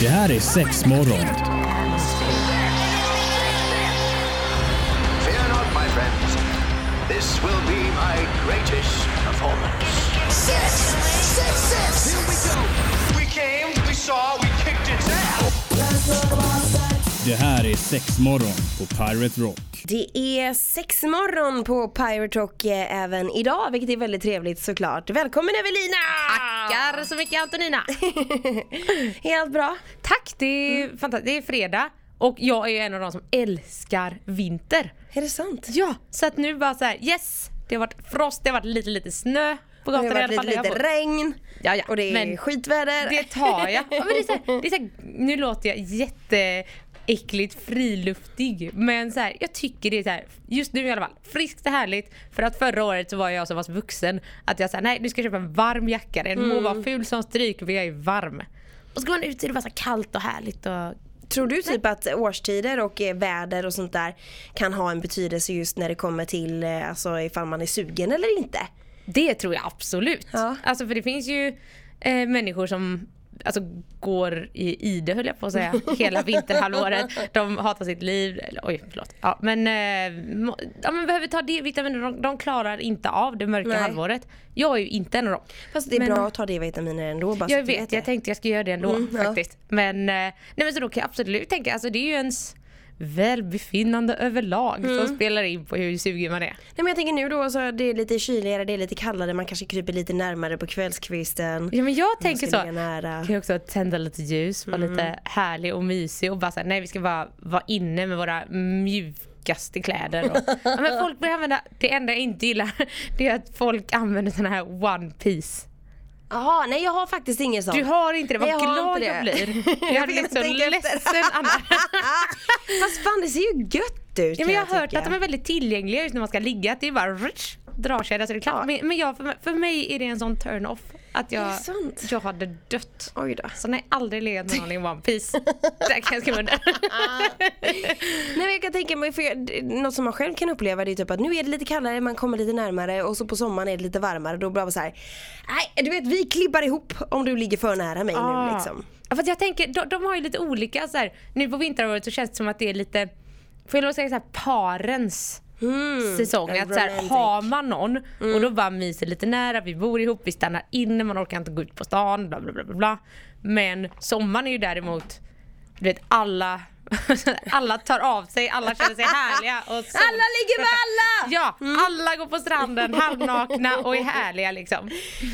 Det här är sex morgon. Fear not, my friends. This will be my greatest performance. Six, six, six. Here we go. We came, we saw, we kicked its ass. Det här är sex morgon på Pirate Rock. Det är sex morgon på Pirate Rock eh, även idag, vilket är väldigt trevligt såklart. Välkommen Evelina! Tackar så mycket Antonina. Helt bra. Tack, det är Mm. fantastiskt. Det är fredag och jag är en av de som älskar vinter. Är det sant? Ja, så att nu bara så här, yes, det har varit frost, det har varit lite lite snö på Det har varit lite, lite regn Ja, ja, och det är men skitväder. Det tar jag. Ja, men det är så här, det är så här, nu låter jag jätteäckligt friluftig men så här, jag tycker det är så här, just nu i alla fall, friskt och härligt. För att förra året så var jag så pass vuxen att jag sa nej du ska köpa en varm jacka. Den må vara ful som stryk för jag är varm. Och så går man ut och det bara så kallt och härligt och Tror du typ att årstider och eh, väder och sånt där kan ha en betydelse just när det kommer till eh, alltså ifall man är sugen eller inte? Det tror jag absolut. Ja. Alltså för det finns ju eh, människor som alltså, går i ide höll jag på att säga, hela vinterhalvåret. De hatar sitt liv. Eller, oj, förlåt. Ja, men, eh, ja, men behöver ta D-vitaminer. De, de klarar inte av det mörka Nej. halvåret. Jag är ju inte en av dem. Fast det är Men- bra att ta D-vitaminer ändå bara Jag vet, jag tänkte jag skulle göra det ändå Mm, ja. faktiskt. Men, eh, nej, men så då kan jag absolut tänka, alltså det är ju ens välbefinnande överlag Mm. som spelar in på hur sugen man är. Nej men jag tänker nu då så det är lite kyligare, det är lite kallare, man kanske kryper lite närmare på kvällskvisten. Ja men jag tänker så. nära. Kan också tända lite ljus, vara Mm. lite härlig och mysig och bara säga nej vi ska bara vara inne med våra mjukaste kläder. Och, ja, men folk börjar använda, det enda jag inte gillar det är att folk använder såna här one piece. Jaha, nej jag har faktiskt ingen sån. Du har inte det, vad jag glad inte jag blir. Jag blivit så ledsen annars. Fast fan det ser ju gött ut Ja, men jag har hört tycka. att de är väldigt tillgängliga just när man ska ligga. Att det är bara rutsch, drar så det är klart. Men, men jag, för, för mig är det en sån turn off. Att jag, det sant? jag hade dött. Oj då. Så nej, aldrig legat med någon i One Piece. Där kan jag skriva under. Nej men jag kan tänka mig, för jag, något som man själv kan uppleva det är typ att nu är det lite kallare, man kommer lite närmare och så på sommaren är det lite varmare. Då blir det så här, nej du vet vi klibbar ihop om du ligger för nära mig Ah. nu liksom. Ja, för att jag tänker, de, de har ju lite olika så här, nu på vinterhalvåret så känns det som att det är lite, får jag lov att säga så här, parens säsong. en Att så här, romantic. har man någon och då bara myser lite nära, vi bor ihop, vi stannar inne, man orkar inte gå ut på stan, bla bla bla. bla. Men sommaren är ju däremot, du vet alla alla tar av sig, alla känner sig härliga. Och sol- Alla ligger med alla! Ja, alla går på stranden halvnakna och är härliga liksom.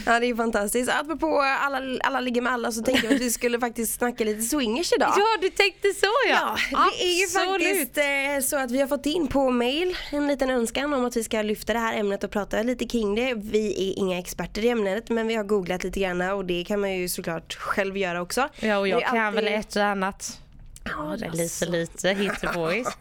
Ja det är fantastiskt. Apropå alla, alla ligger med alla så tänkte jag att vi skulle faktiskt snacka lite swingers idag. Ja, du tänkte så ja. Ja, det är ju faktiskt eh, så att vi har fått in på mail en liten önskan om att vi ska lyfta det här ämnet och prata lite kring det. Vi är inga experter i ämnet men vi har googlat lite grann och det kan man ju såklart själv göra också. Ja, och jag kan alltid- väl ett och annat. Ja, det är lite lite hittepåis.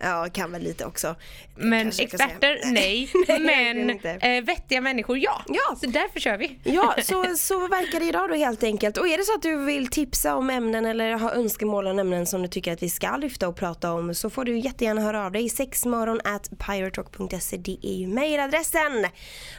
Ja, kan väl lite också. Men experter, nej. Men eh, vettiga människor, ja. Ja. Så därför kör vi. Ja, så, så verkar det idag då helt enkelt. Och är det så att du vill tipsa om ämnen eller ha önskemål om ämnen som du tycker att vi ska lyfta och prata om så får du jättegärna höra av dig. sexmorgon at piraterock.se det är ju mejladressen.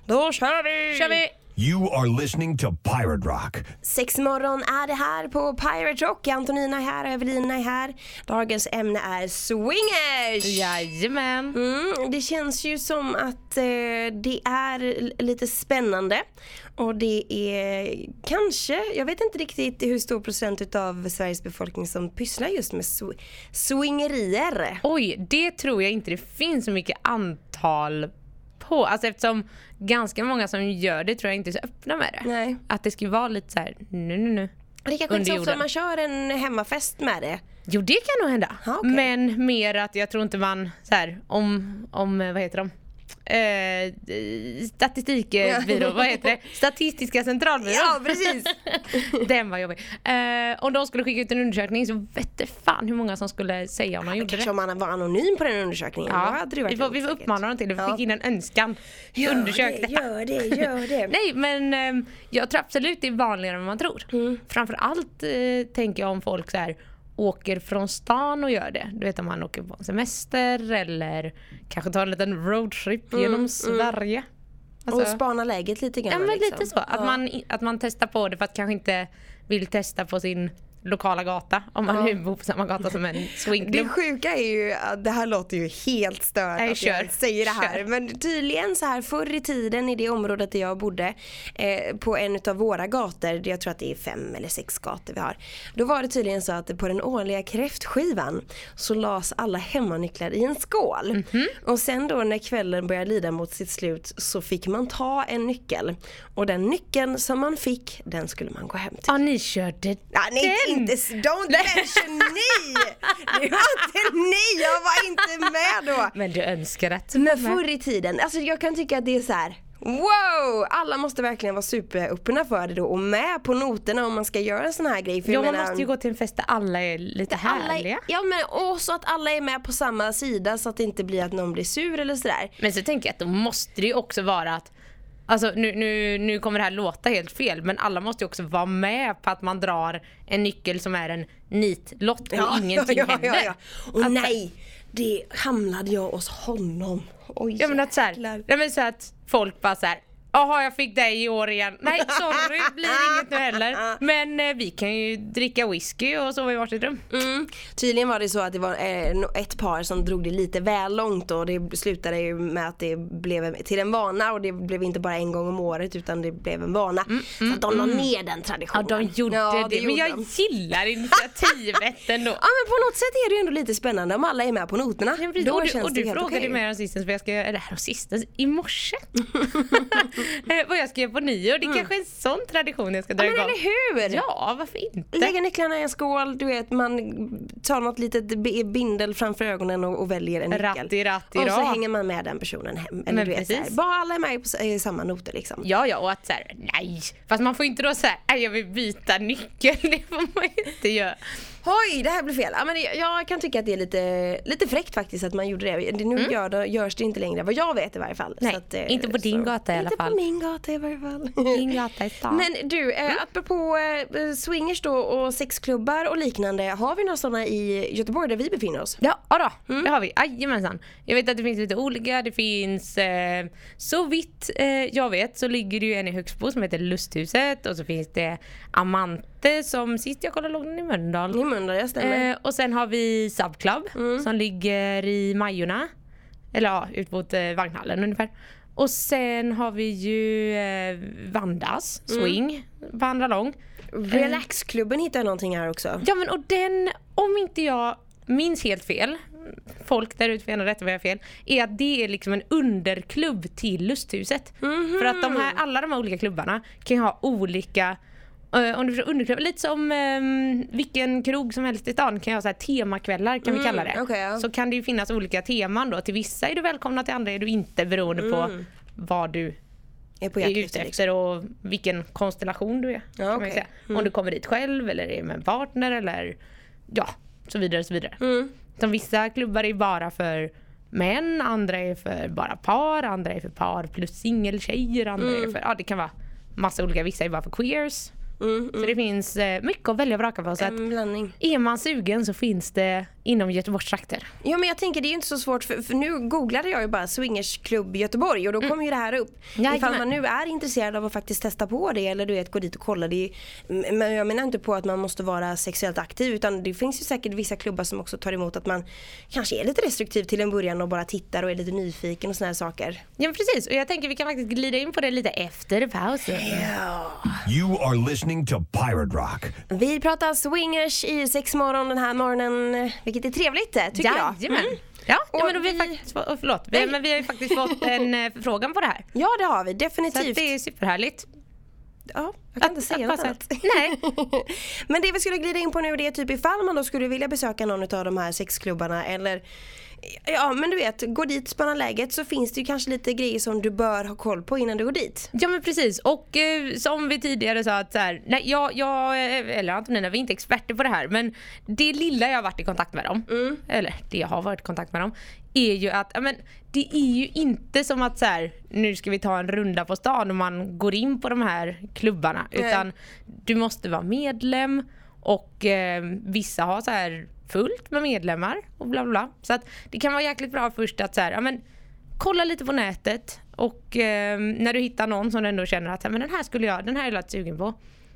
Då kör vi! kör vi. You are listening to Pirate Rock. Sexmorgon är det här på Pirate Rock. Antonina är här, Evelina är här. Dagens ämne är swingers! Jajamän. Mm, det känns ju som att eh, det är lite spännande och det är kanske, jag vet inte riktigt hur stor procent av Sveriges befolkning som pysslar just med sw- swingerier. Oj, det tror jag inte det finns så mycket antal på. Alltså eftersom ganska många som gör det tror jag inte är så öppna med det. Nej. Att det skulle vara lite så här, nu nu nu. Det kanske inte Under så ofta man kör en hemmafest med det. Jo det kan nog hända. Ja, okej. Men mer att jag tror inte man så här, om, om vad heter de? Eh, statistikbyrå, vad heter det? Statistiska centralbyrån. Ja, precis. Den var jobbig. Eh, om de skulle skicka ut en undersökning så vette fan hur många som skulle säga om de gjorde Kanske det. om man var anonym på den undersökningen. Ja, det vi får, vi får uppmana dem till det. Vi fick in en önskan. Gör Undersök det, detta. gör det, gör det. Nej men eh, jag tror absolut det är vanligare än man tror. Mm. Framförallt eh, tänker jag om folk så här åker från stan och gör det. Du vet om man åker på semester eller kanske tar en liten roadtrip genom Sverige. Alltså, och spana läget lite grann. ja men liksom. lite så. Att, Ja. man, att man testar på det för att kanske inte vill testa på sin lokala gata om man nu bor på samma gata som en Det swingklubb. sjuka är ju att det här låter ju helt stört Nej, att jag kör. säger det här. Kör. Men tydligen så här förr i tiden i det området där jag bodde eh, på en av våra gator, jag tror att det är fem eller sex gator vi har. Då var det tydligen så att på den årliga kräftskivan så lades alla hemmanycklar i en skål. Mhm. Och sen då när kvällen började lida mot sitt slut så fick man ta en nyckel. Och den nyckeln som man fick, den skulle man gå hem till. Ja, ni körde Ja, nej, den. Inte, don't mention ni! Det var inte ni, jag var inte med då. Men du önskar att du Men förr i tiden, alltså jag kan tycka att det är så här. Wow! Alla måste verkligen vara superöppna för det då och med på noterna om man ska göra en sån här grej. För Ja, man måste ju gå till en fest där alla är lite härliga. är, Ja men också att alla är med på samma sida så att det inte blir att någon blir sur eller sådär. Men så tänker jag att då måste det ju också vara att Alltså nu, nu, nu kommer det här låta helt fel men alla måste ju också vara med på att man drar en nyckel som är en nitlott och ingenting händer. Och Att- nej, det hamnade jag hos honom. Oj, Ja men att såhär, jäklar. nej, men så att folk bara såhär Jaha jag fick dig i år igen. Nej sorry, blir inget nu heller. Men eh, vi kan ju dricka whisky och sova i varsitt rum. Mm. Tydligen var det så att det var eh, ett par som drog det lite väl långt och det slutade ju med att det blev till en vana och det blev inte bara en gång om året utan det blev en vana. så att de la ner den Mm, Ja traditionen. de gjorde Ja, det, men gjorde jag de. gillar initiativet ändå. Ja men på något sätt är det ju ändå lite spännande om alla är med på noterna. Ja. Då och du, känns och det du helt frågade okej. mig jag ska, eller här sistens, i morse. Eh, vad jag ska göra på nyår. Det är kanske är en sån tradition jag ska dra Mm. Ja, men igång. eller hur? Ja, varför inte? Lägga nycklarna i en skål, du vet man tar något litet bi- bindel framför ögonen och, och väljer en nyckel. Ratti, ratti, och så ra. hänger man med den personen hem. Eller Men du vet, så precis. bara alla är med på i samma noter liksom. Ja, ja, och att såhär, nej. Fast man får inte då säga, nej jag vill byta nyckel. Det får man inte göra. Oj, det här blir fel. Ja, men jag kan tycka att det är lite, lite fräckt faktiskt att man gjorde det. nu gör det, görs det inte längre, vad jag vet i varje fall. Mm. Nej, Så att, eh, inte på din gata i alla Inte fall. på min gata i varje fall. Din gata i stan. Men du, eh, Mm. apropå eh, swingers då och sexklubbar och liknande. Har vi några sådana i Göteborg där vi befinner oss? Ja, ja då, Mm. det har vi. Jajamensan. Jag vet att det finns lite olika. Det finns, eh, så vitt eh, jag vet så ligger det ju en i Högsbo som heter Lusthuset och så finns det Amante som sist jag kollade låg den i Mölndal. I Mölndal, jag stämmer. Eh, och sen har vi Subclub Mm. som ligger i Majorna. Eller ja, ut mot eh, Vagnhallen ungefär. Och sen har vi ju eh, Vandas Mm. Swing, vandra lång. Relaxklubben hittar jag någonting här också. Ja men och den, om inte jag minns helt fel, folk där ute får gärna rätta mig jag fel, är att det är liksom en underklubb till Lusthuset. För att de här, alla de här olika klubbarna kan ha olika eh, om du förstår underklubb, lite som ehm, vilken krog som helst i stan kan så här temakvällar kan vi kalla det. okej, ja. Så kan det ju finnas olika teman då. Till vissa är du välkomna, till andra är du inte beroende på vad du Är på är ute efter. efter och vilken konstellation du är. Ja, ju säga. Om du kommer dit själv eller är med en partner eller ja, så vidare så vidare. Mm. Som vissa klubbar är bara för män, andra är för bara par, andra är för par plus singeltjejer, andra Mm. är för, ja det kan vara massa olika, vissa är bara för queers. Mm, Så det finns eh, mycket att välja och vraka på. Så att En blandning. är man sugen så finns det inom Göteborgs trakter. Ja men jag tänker det är ju inte så svårt för, för nu googlade jag ju bara swingersklubb Göteborg och då kom ju det här upp. Ifall Mm. Jajamän. man nu är intresserad av att faktiskt testa på det eller du vet gå dit och kolla. Det är, men jag menar inte på att man måste vara sexuellt aktiv utan det finns ju säkert vissa klubbar som också tar emot att man kanske är lite restriktiv till en början och bara tittar och är lite nyfiken och såna här saker. Ja men precis och jag tänker vi kan faktiskt glida in på det lite efter pausen. You are listening to Pirate Rock. Vi pratar swingers i sexmorgon den här morgonen vilket är trevligt eh, tycker jag. Jajamän. Ja, ja men, då vi... vi- faktiskt, oh, förlåt, vi, men vi har ju faktiskt fått en eh, förfrågan på det här. Ja det har vi Så att definitivt. det är superhärligt. Ja, jag kan inte säga något annat. Nej. Men det vi skulle glida in på nu det är typ ifall man då skulle vilja besöka någon av de här sexklubbarna eller Ja men du vet, gå dit, spana läget så finns det ju kanske lite grejer som du bör ha koll på innan du går dit. Ja men precis. Och eh, som vi tidigare sa att så här, nej jag, jag, eh, eller Antonina vi är inte experter på det här men det lilla jag har varit i kontakt med dem, eller det jag har varit i kontakt med dem, är ju att ja, men, det är ju inte som att så här, nu ska vi ta en runda på stan och man går in på de här klubbarna utan du måste vara medlem och eh, vissa har så här fullt med medlemmar och bla bla. Så att det kan vara jäkligt bra först att så här, ja, men, kolla lite på nätet och eh, när du hittar någon som du ändå känner att "Ja, men den här skulle jag, den här är jag sugen på.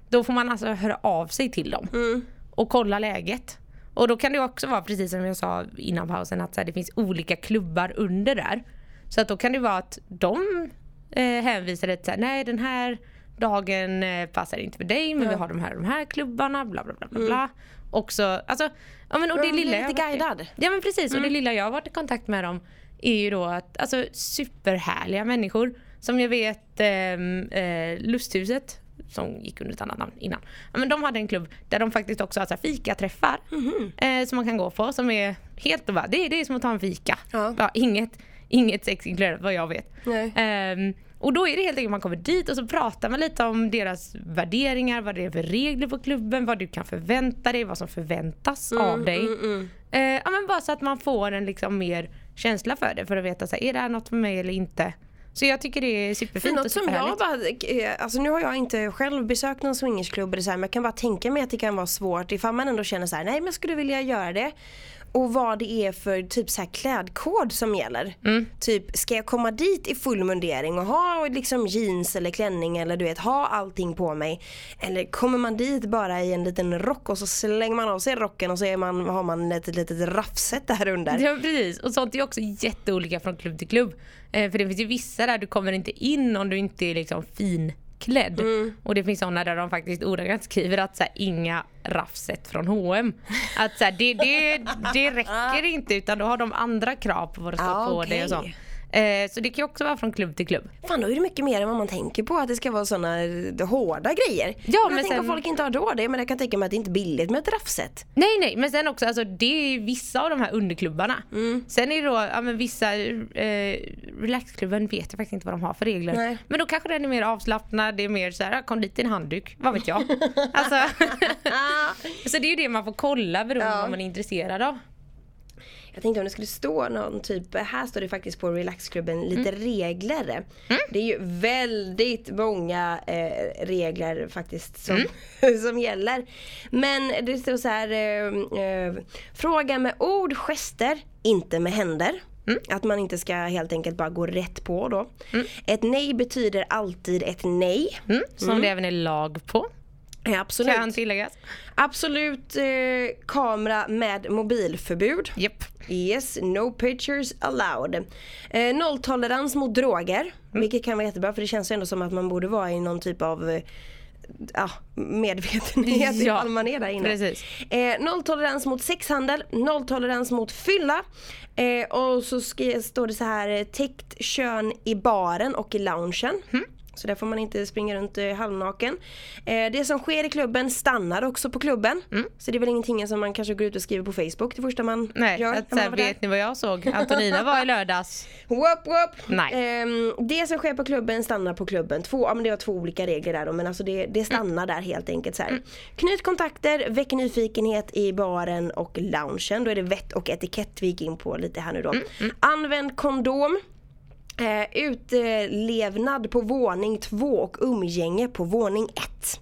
Då får man alltså höra av sig till dem. och kolla läget. Och då kan det också vara precis som jag sa innan pausen att så här, det finns olika klubbar under där. Så att då kan det vara att de eh, hänvisar till nej den här dagen eh, passar inte för dig men vi har de här de här klubbarna bla bla bla bla. bla. Också, alltså, ja, men, och det lilla jag lite guidad. Ja men precis och det lilla jag har varit i kontakt med dem är ju då att alltså superhärliga människor som jag vet ehm, eh, Lusthuset som gick under ett annat namn innan. Ja, men de hade en klubb där de faktiskt också har så här fikaträffar eh, som man kan gå på som är helt och bara, det, är- det är som att ta en fika. Ja. inget, inget sex inkluderat vad jag vet. Och då är det helt enkelt man kommer dit och så pratar man lite om deras värderingar, vad det är för regler på klubben, vad du kan förvänta dig, vad som förväntas Mm, av dig. Eh, ja, men bara så att man får en liksom mer känsla för det för att veta så här, är det här något för mig eller inte. Så jag tycker det är superfint och något som jag bara, eh, alltså nu har jag inte själv besökt någon swingersklubb eller så här, men jag kan bara tänka mig att det kan vara svårt ifall man ändå känner så här, nej men skulle vilja göra det. Och vad det är för typ så här klädkod som gäller. Mm. Typ, ska jag komma dit i full mundering och ha liksom jeans eller klänning eller du vet ha allting på mig. Eller kommer man dit bara i en liten rock och så slänger man av sig rocken och så man, har man ett litet raffset där under. Ja precis och sånt är också jätteolika från klubb till klubb. Eh, för det finns ju vissa där du kommer inte in om du inte är liksom finklädd. Mm. Och det finns sådana där de faktiskt ordagrant skriver att så här, inga raffset från H&M. Att så här, det, det, det räcker inte utan då har de andra krav på vad det ska Ah, på dig och så. Eh, så det kan ju också vara från klubb till klubb. Fan då är det mycket mer än vad man tänker på att det ska vara såna hårda grejer. Ja, men jag tänker sen- folk inte har råd det men jag kan tänka mig att det inte är billigt med ett raffset. Nej nej men sen också alltså det är vissa av de här underklubbarna. Mm. Sen är det då ja, men vissa eh, relaxklubben vet jag faktiskt inte vad de har för regler. Nej. Men då kanske den är mer avslappnad, det är mer så här, "Ja, kom dit i en handduk, vad vet jag. alltså, så det är ju det man får kolla beroende på Ja. vad man är intresserad av. Jag tänkte om det skulle stå någon typ, här står det faktiskt på relaxklubben lite Mm. regler. Det är ju väldigt många eh, regler faktiskt som, Mm. som gäller. Men det står så här, eh, eh, fråga med ord, gester, inte med händer. Mm. Att man inte ska helt enkelt bara gå rätt på då. Ett nej betyder alltid ett nej. Mm, som det även är lag på, Ja, absolut. kan tilläggas. Absolut eh, kamera med mobilförbud. Japp. Yes, no pictures allowed. Eh, nolltolerans mot droger, Mm. vilket kan vara jättebra för det känns ju ändå som att man borde vara i någon typ av eh, medvetenhet Ja, ifall man är där inne. precis. Eh, nolltolerans mot sexhandel, nolltolerans mot fylla eh, och så ska, står det så här eh, täckt kön i baren och i loungen. Mm. Så där får man inte springa runt eh, halvnaken. Eh, det som sker i klubben stannar också på klubben. Så det är väl ingenting som man kanske går ut och skriver på Facebook det första man Mm. Nej, gör. att, man vet ni vad jag såg? Antonina var i lördags. Whoop, whoop. Nej. Ehm, det som sker på klubben stannar på klubben. Två, ja, men det var två olika regler där då, men alltså det, det stannar där helt enkelt. Så här. Knyt kontakter, väck nyfikenhet i baren och loungen. Då är det vett och etikett vi gick in på lite här nu då. Använd kondom. Eh, utlevnad på våning två och umgänge på våning ett.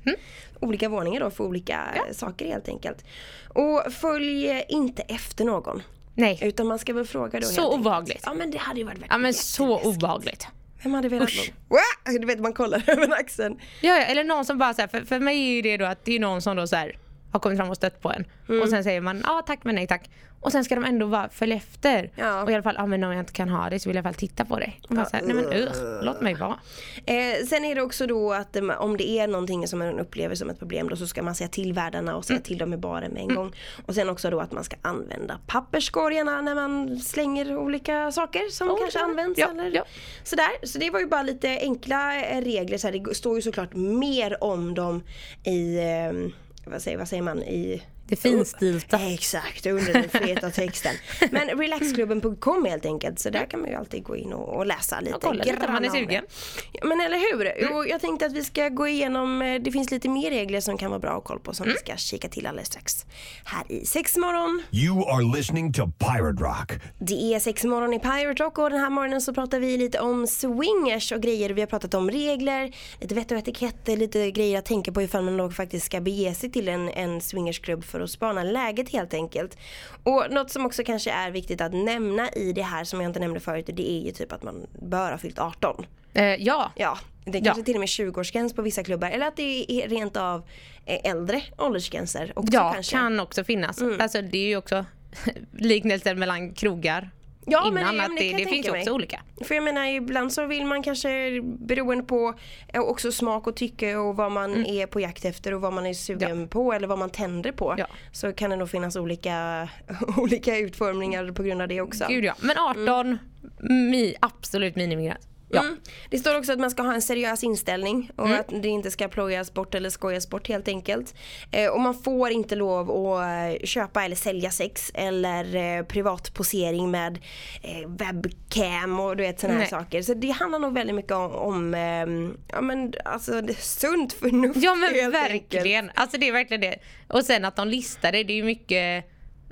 Olika våningar då för olika eh, saker helt enkelt. Och följ inte efter någon. Nej. Utan man ska väl fråga då Så obehagligt. Ja men det hade ju varit Ja men så obehagligt. Vem hade velat Usch. någon? Du vet man kollar över axeln. Ja, ja, eller någon som bara så här, för, för mig är ju det då att det är någon som då så här, har kommit fram och stött på en. Mm. Och sen säger man ja tack men nej tack. Och sen ska de ändå bara följa efter. Ja. Och i alla fall, ja men om jag inte kan ha det så vill jag i alla fall titta på det. Och bara så här, nej men ugh, låt mig vara. Eh, sen är det också då att eh, om det är någonting som man upplever som ett problem då så ska man säga till värdarna och säga till dem i baren med en gång. Och sen också då att man ska använda papperskorgarna när man slänger olika saker som Oh, kanske ja. används. Ja, eller ja. Sådär. Så det var ju bara lite enkla eh, regler. Så här, det står ju såklart mer om dem i, eh, vad, säger, vad säger man, i det finstilta. Exakt, under den feta texten. Men relaxklubben.com helt enkelt. Så där kan man ju alltid gå in och, och läsa lite. Och kolla lite om man är sugen. Ja, men eller hur. Och jag tänkte att vi ska gå igenom, eh, det finns lite mer regler som kan vara bra att kolla på som Mm. vi ska kika till alldeles strax. Här i Sexmorgon. You are listening to Pirate Rock. Det är Sexmorgon i Pirate Rock och den här morgonen så pratar vi lite om swingers och grejer. Vi har pratat om regler, lite vett och etikett, lite grejer att tänka på ifall man faktiskt ska bege sig till en, en swingersklubb för att spana läget helt enkelt. Och något som också kanske är viktigt att nämna i det här som jag inte nämnde förut det är ju typ att man bör ha fyllt 18. Eh, ja, Ja, Det är kanske till och med 20-årsgräns på vissa klubbar. Eller att det är rent av äldre åldersgränser också Ja, kanske. kan också finnas. Alltså det är ju också liknelsen mellan krogar Ja, men innan. att men det, det det, finns ju också mig. olika. För jag menar ibland så vill man kanske beroende på eh, också smak och tycke och vad man är på jakt efter och vad man är sugen på eller vad man tänder på. Ja. Så kan det nog finnas olika, olika utformningar på grund av det också. Gud ja. Men 18, mi, absolut minimigräns. Ja. Mm. Det står också att man ska ha en seriös inställning och Mm. att det inte ska plojas bort eller skojas bort helt enkelt. Eh, och man får inte lov att eh, köpa eller sälja sex eller eh, privatposering med eh, webcam och du vet sådana här saker. Så det handlar nog väldigt mycket om, om eh, ja men alltså sunt förnuft Ja men helt enkelt. verkligen. Alltså det är verkligen det. Och sen att de listar det, det är ju mycket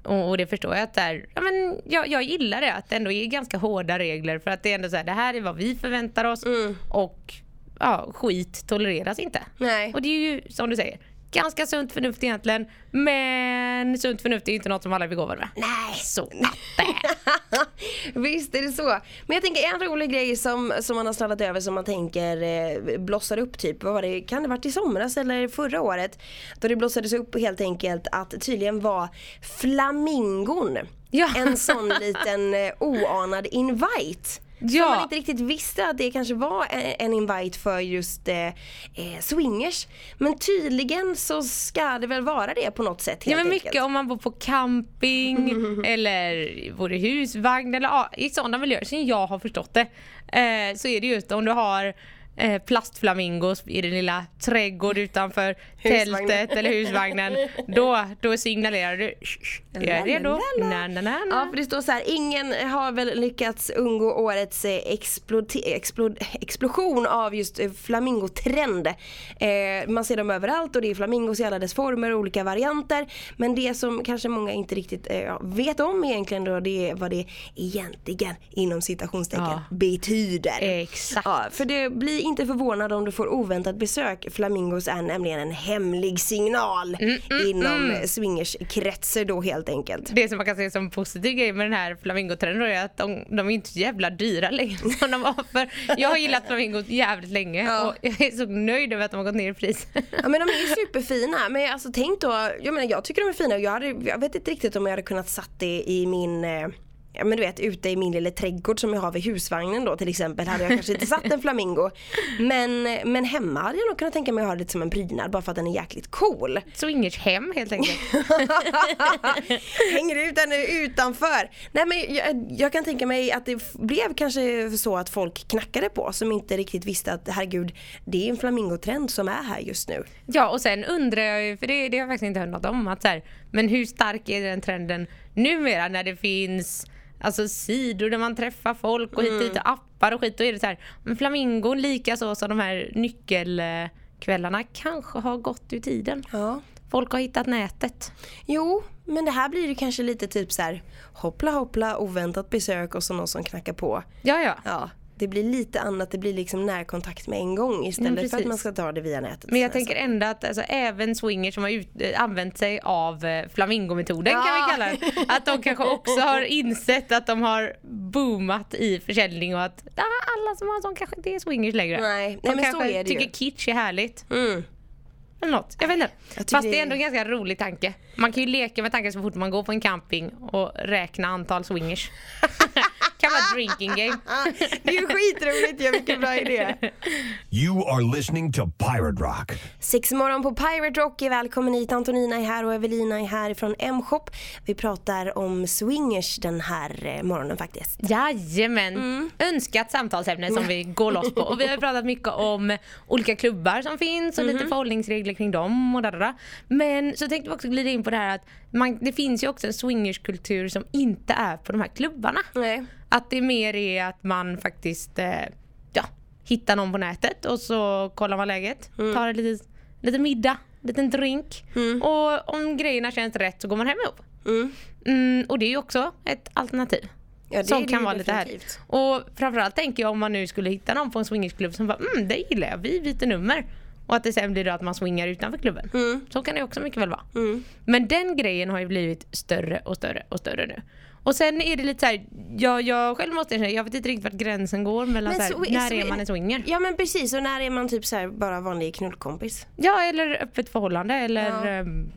och och det förstår jag att där, ja, men jag, jag gillar det att det ändå är ganska hårda regler för att det är ändå så här, det här är vad vi förväntar oss Mm. och ja, skit tolereras inte. Nej. Och det är ju som du säger, ganska sunt förnuft egentligen men sunt förnuft är ju inte något som alla är begåvade med. Nej. Så att. Visst är det så. Men jag tänker en rolig grej som, som man har sladdat över som man tänker eh, blossar upp typ. Vad var det? Kan det varit i somras eller förra året? Då det blossades upp helt enkelt att tydligen var flamingon Ja. en sån liten eh, oanad invite. Som Ja. man inte riktigt visste att det kanske var en, en invite för just eh, eh, swingers. Men tydligen så ska det väl vara det på något sätt Ja men enkelt. mycket om man bor på camping eller bor i husvagn eller ja, i sådana miljöer som jag har förstått det. Eh, så är det just om du har eh, plastflamingos i din lilla trädgård utanför. Tältet eller husvagnen. Då, då signalerar du "Shh, shh, jag är redo. Na, na, na, Ja för det står så här, ingen har väl lyckats undgå årets eh, explod- explosion av just eh, flamingotrend. Eh, man ser dem överallt och det är flamingos i alla dess former och olika varianter. Men det som kanske många inte riktigt eh, vet om egentligen då det är vad det egentligen inom citationstecken Ja. betyder. Exakt. Ja, för det blir inte förvånad om du får oväntat besök. Flamingos är nämligen en hemlig signal Mm, inom mm. swingerskretsar då helt enkelt. Det som man kan se som positiv grej med den här flamingotrenden är att de, de är inte så jävla dyra längre som de var för Jag har gillat flamingos jävligt länge Ja. och jag är så nöjd över att de har gått ner i pris. Ja men de är ju superfina. Men alltså tänk då, jag menar jag tycker de är fina och jag, hade, jag vet inte riktigt om jag hade kunnat satt det i min eh, Ja men du vet ute i min lilla trädgård som jag har vid husvagnen då till exempel hade jag kanske inte satt en flamingo. Men, men hemma hade jag nog kunnat tänka mig att ha det som en prydnad bara för att den är jäkligt cool. Swingers hem helt enkelt. Hänger ut den utanför. Nej men jag, jag kan tänka mig att det blev kanske så att folk knackade på som inte riktigt visste att herregud det är en flamingotrend som är här just nu. Ja och sen undrar jag ju, för det, det har jag faktiskt inte hört något om, att så här, men hur stark är den trenden numera när det finns Alltså sidor där man träffar folk och hit och dit och appar och skit. Då är det så här, men flamingon lika så som de här nyckelkvällarna kanske har gått ur tiden. Ja. Folk har hittat nätet. Jo, men det här blir ju kanske lite typ så här hoppla hoppla oväntat besök och så någon som knackar på. Ja ja. Ja, det blir lite annat, det blir liksom närkontakt med en gång istället Mm, för att man ska ta det via nätet. Men jag Så här tänker ändå att alltså, även swingers som har ut, äh, använt sig av äh, flamingometoden kan Ja. vi kalla det. Att de kanske också har insett att de har boomat i försäljning och att ah, alla som har en sån kanske inte är swingers längre. Nej, de nej, men så kanske är det ju. tycker kitsch är härligt. Mm. Eller något. Jag vet inte. Jag Fast det- är ändå en ganska rolig tanke. Man kan ju leka med tanken så fort man går på en camping och räkna antal swingers. kan vara drinking game. Det är ju skitroligt ju, vilken bra idé. You are listening to Pirate Rock. Sex morgon på Pirate Rock är välkommen hit. Antonina är här och Evelina är här från M-shop. Vi pratar om swingers den här eh, morgonen faktiskt. Jajamän! Mm. Önskat samtalsämne som vi går loss på. Och vi har pratat mycket om olika klubbar som finns och Mhm. lite förhållningsregler kring dem och dadada. Men så tänkte vi också glida in på det här att man, det finns ju också en swingerskultur som inte är på de här klubbarna. Nej. Att det mer är att man faktiskt eh, ja, hittar någon på nätet och så kollar man läget. Mm. Tar en lite, lite middag, liten drink. Och om grejerna känns rätt så går man hem ihop. Mm. Mm, och det är ju också ett alternativ. Ja, det som det kan vara lite definitivt. härligt. Och framförallt tänker jag om man nu skulle hitta någon på en swingersklubb som bara mm, det gillar jag, vi byter nummer. Och att det sen blir då att man swingar utanför klubben. Så kan det också mycket väl vara. Men den grejen har ju blivit större och större och större nu. Och sen är det lite så här, jag, jag själv måste erkänna, jag vet inte riktigt vart gränsen går mellan så här, så- när så- är man en swinger? Ja men precis, och när är man typ så här bara vanlig knullkompis? Ja, eller öppet förhållande eller Ja. ehm,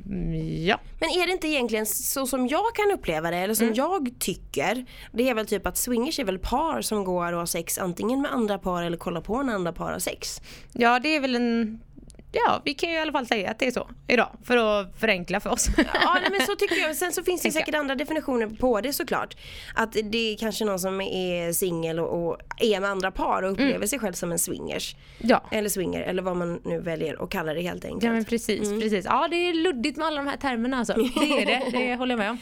ja. Men är det inte egentligen så som jag kan uppleva det, eller som jag tycker, det är väl typ att swingers är väl par som går och har sex antingen med andra par eller kollar på när andra par har sex. Ja, det är väl en... Ja, vi kan ju i alla fall säga att det är så idag för att förenkla för oss. Ja nej, men så tycker jag. Sen så finns det säkert andra definitioner på det såklart. Att det är kanske någon som är singel och, och är med andra par och upplever sig själv som en swingers. Ja. Eller swinger eller vad man nu väljer att kalla det helt enkelt. Ja men precis, precis. Ja det är luddigt med alla de här termerna alltså. Det är det, det håller jag med om.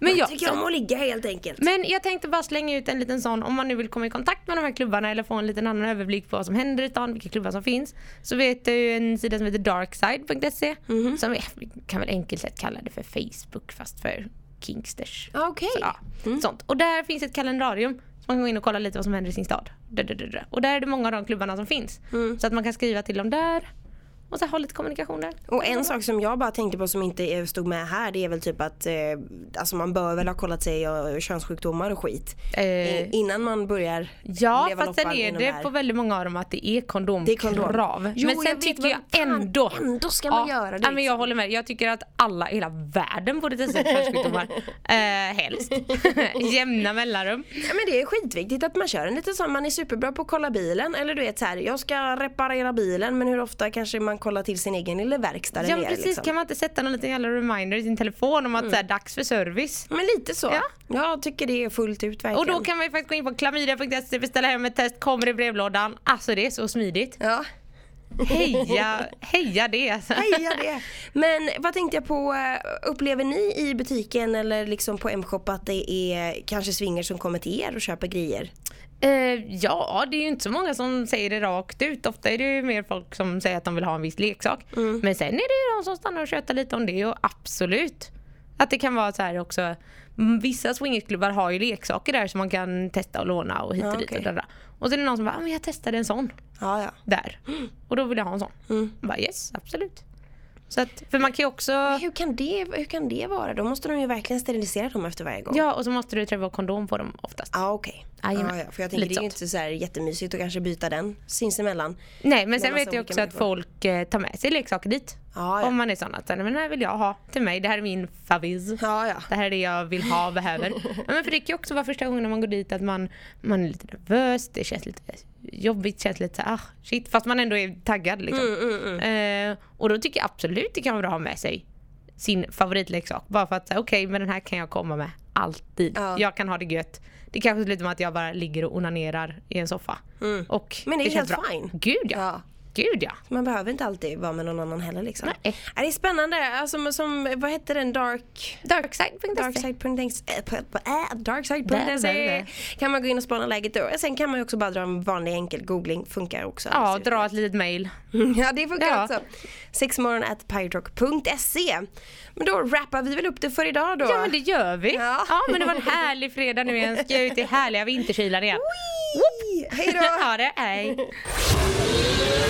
Men, jag ja, tycker om att ligga helt enkelt. men jag tänkte bara slänga ut en liten sån, om man nu vill komma i kontakt med de här klubbarna eller få en liten annan överblick på vad som händer i stan, vilka klubbar som finns. Så vet du en sida som heter darkside.se som är, vi kan väl enkelt sett kalla det för Facebook fast för Kingsters. Ah, Okej. Så, ja, sånt. Och där finns ett kalendarium så man kan gå in och kolla lite vad som händer i sin stad. Och där är det många av de klubbarna som finns. Så att man kan skriva till dem där och så ha lite kommunikation där. Och en sak som jag bara tänkte på som inte stod med här det är väl typ att eh, alltså man bör väl ha kollat sig och könssjukdomar och skit Eh, innan man börjar Ja, leva fast sen är det på väldigt många av dem att det är Det är kondom. kondomkrav. Jo, men jag sen vet, tycker jag ändå... ändå ska man göra det, Ja, men jag liksom. håller med. Jag tycker att alla i hela världen borde testa könssjukdomar. eh, helst. Jämna mellanrum. Ja men det är skitviktigt att man kör en liten sån, man är superbra på att kolla bilen eller du vet så här, jag ska reparera bilen men hur ofta kanske man kollar till sin egen lilla verkstad Ja, men precis. liksom. Kan man inte sätta någon liten jävla reminder i sin telefon om att så här, dags för service? Men lite så. Ja. Jag tycker det är fullt ut verkligen. Och då kan man ju faktiskt gå in på klamydia.se, beställa hem ett test, kommer i brevlådan. Alltså det är så smidigt. Ja, Heja, heja det alltså. heja det. Men vad tänkte jag på, eh, upplever ni i butiken eller liksom på M-shop att det är kanske swinger som kommer till er och köper grejer? Eh, ja, det är ju inte så många som säger det rakt ut. Ofta är det ju mer folk som säger att de vill ha en viss leksak. Men sen är det ju de som stannar och tjötar lite om det och absolut. Att det kan vara så här också. mm, Vissa swingersklubbar har ju leksaker där som man kan testa och låna och hit och Ja, dit och där. Och så är det någon som bara, ah, men jag testade en sån Ja, ja. där. Och då vill jag ha en sån. Jag Bara, yes, absolut. Så att, för man kan ju också... Hur kan, det, hur kan det vara? Då måste de ju verkligen sterilisera dem efter varje gång. Ja, och så måste du träffa kondom på dem oftast. Ja okej. Jajamän. Ja, ja, för jag tänker Lite det är ju inte så här jättemysigt att kanske byta den sinsemellan. Nej men sen vet jag också att folk eh, tar med sig leksaker dit. Ja, ja. Om man är sån att "Nej, men den här vill jag ha till mig, det här är min favvis. Ja, ja. Det här är det jag vill ha och behöver. Men för det kan ju också vara första gången när man går dit att man, man är lite nervös, det känns lite jobbigt, känns lite så här, ah, shit, fast man ändå är taggad liksom. Mm, Eh, och då tycker jag absolut det kan vara bra att ha med sig sin favoritleksak. Bara för att säga okej men den här kan jag komma med alltid. Ja. Jag kan ha det gött. Det kanske slutar med att jag bara ligger och onanerar i en soffa. Och Men det är helt fine. Gud ja. Ja. Gud ja. Man behöver inte alltid vara med någon annan heller liksom. Nej. Ja, Det är spännande. Alltså, som, vad hette den? Dark... Darkside.se. Darkside.se äh, äh, Darkside.se kan man gå in och spana läget då. Sen kan man ju också bara dra en vanlig enkel googling. Funkar också. Ja, dra ett litet mail. utmärkt. ja, det funkar Ja. också. Sexmorgon at piratrock.se Men då rappar vi väl upp det för idag då. Ja men det gör vi. Ja. Ja, men det var en härlig fredag nu igen. Ska ut i härliga vinterkylan igen. Hej då! Ha det, hej.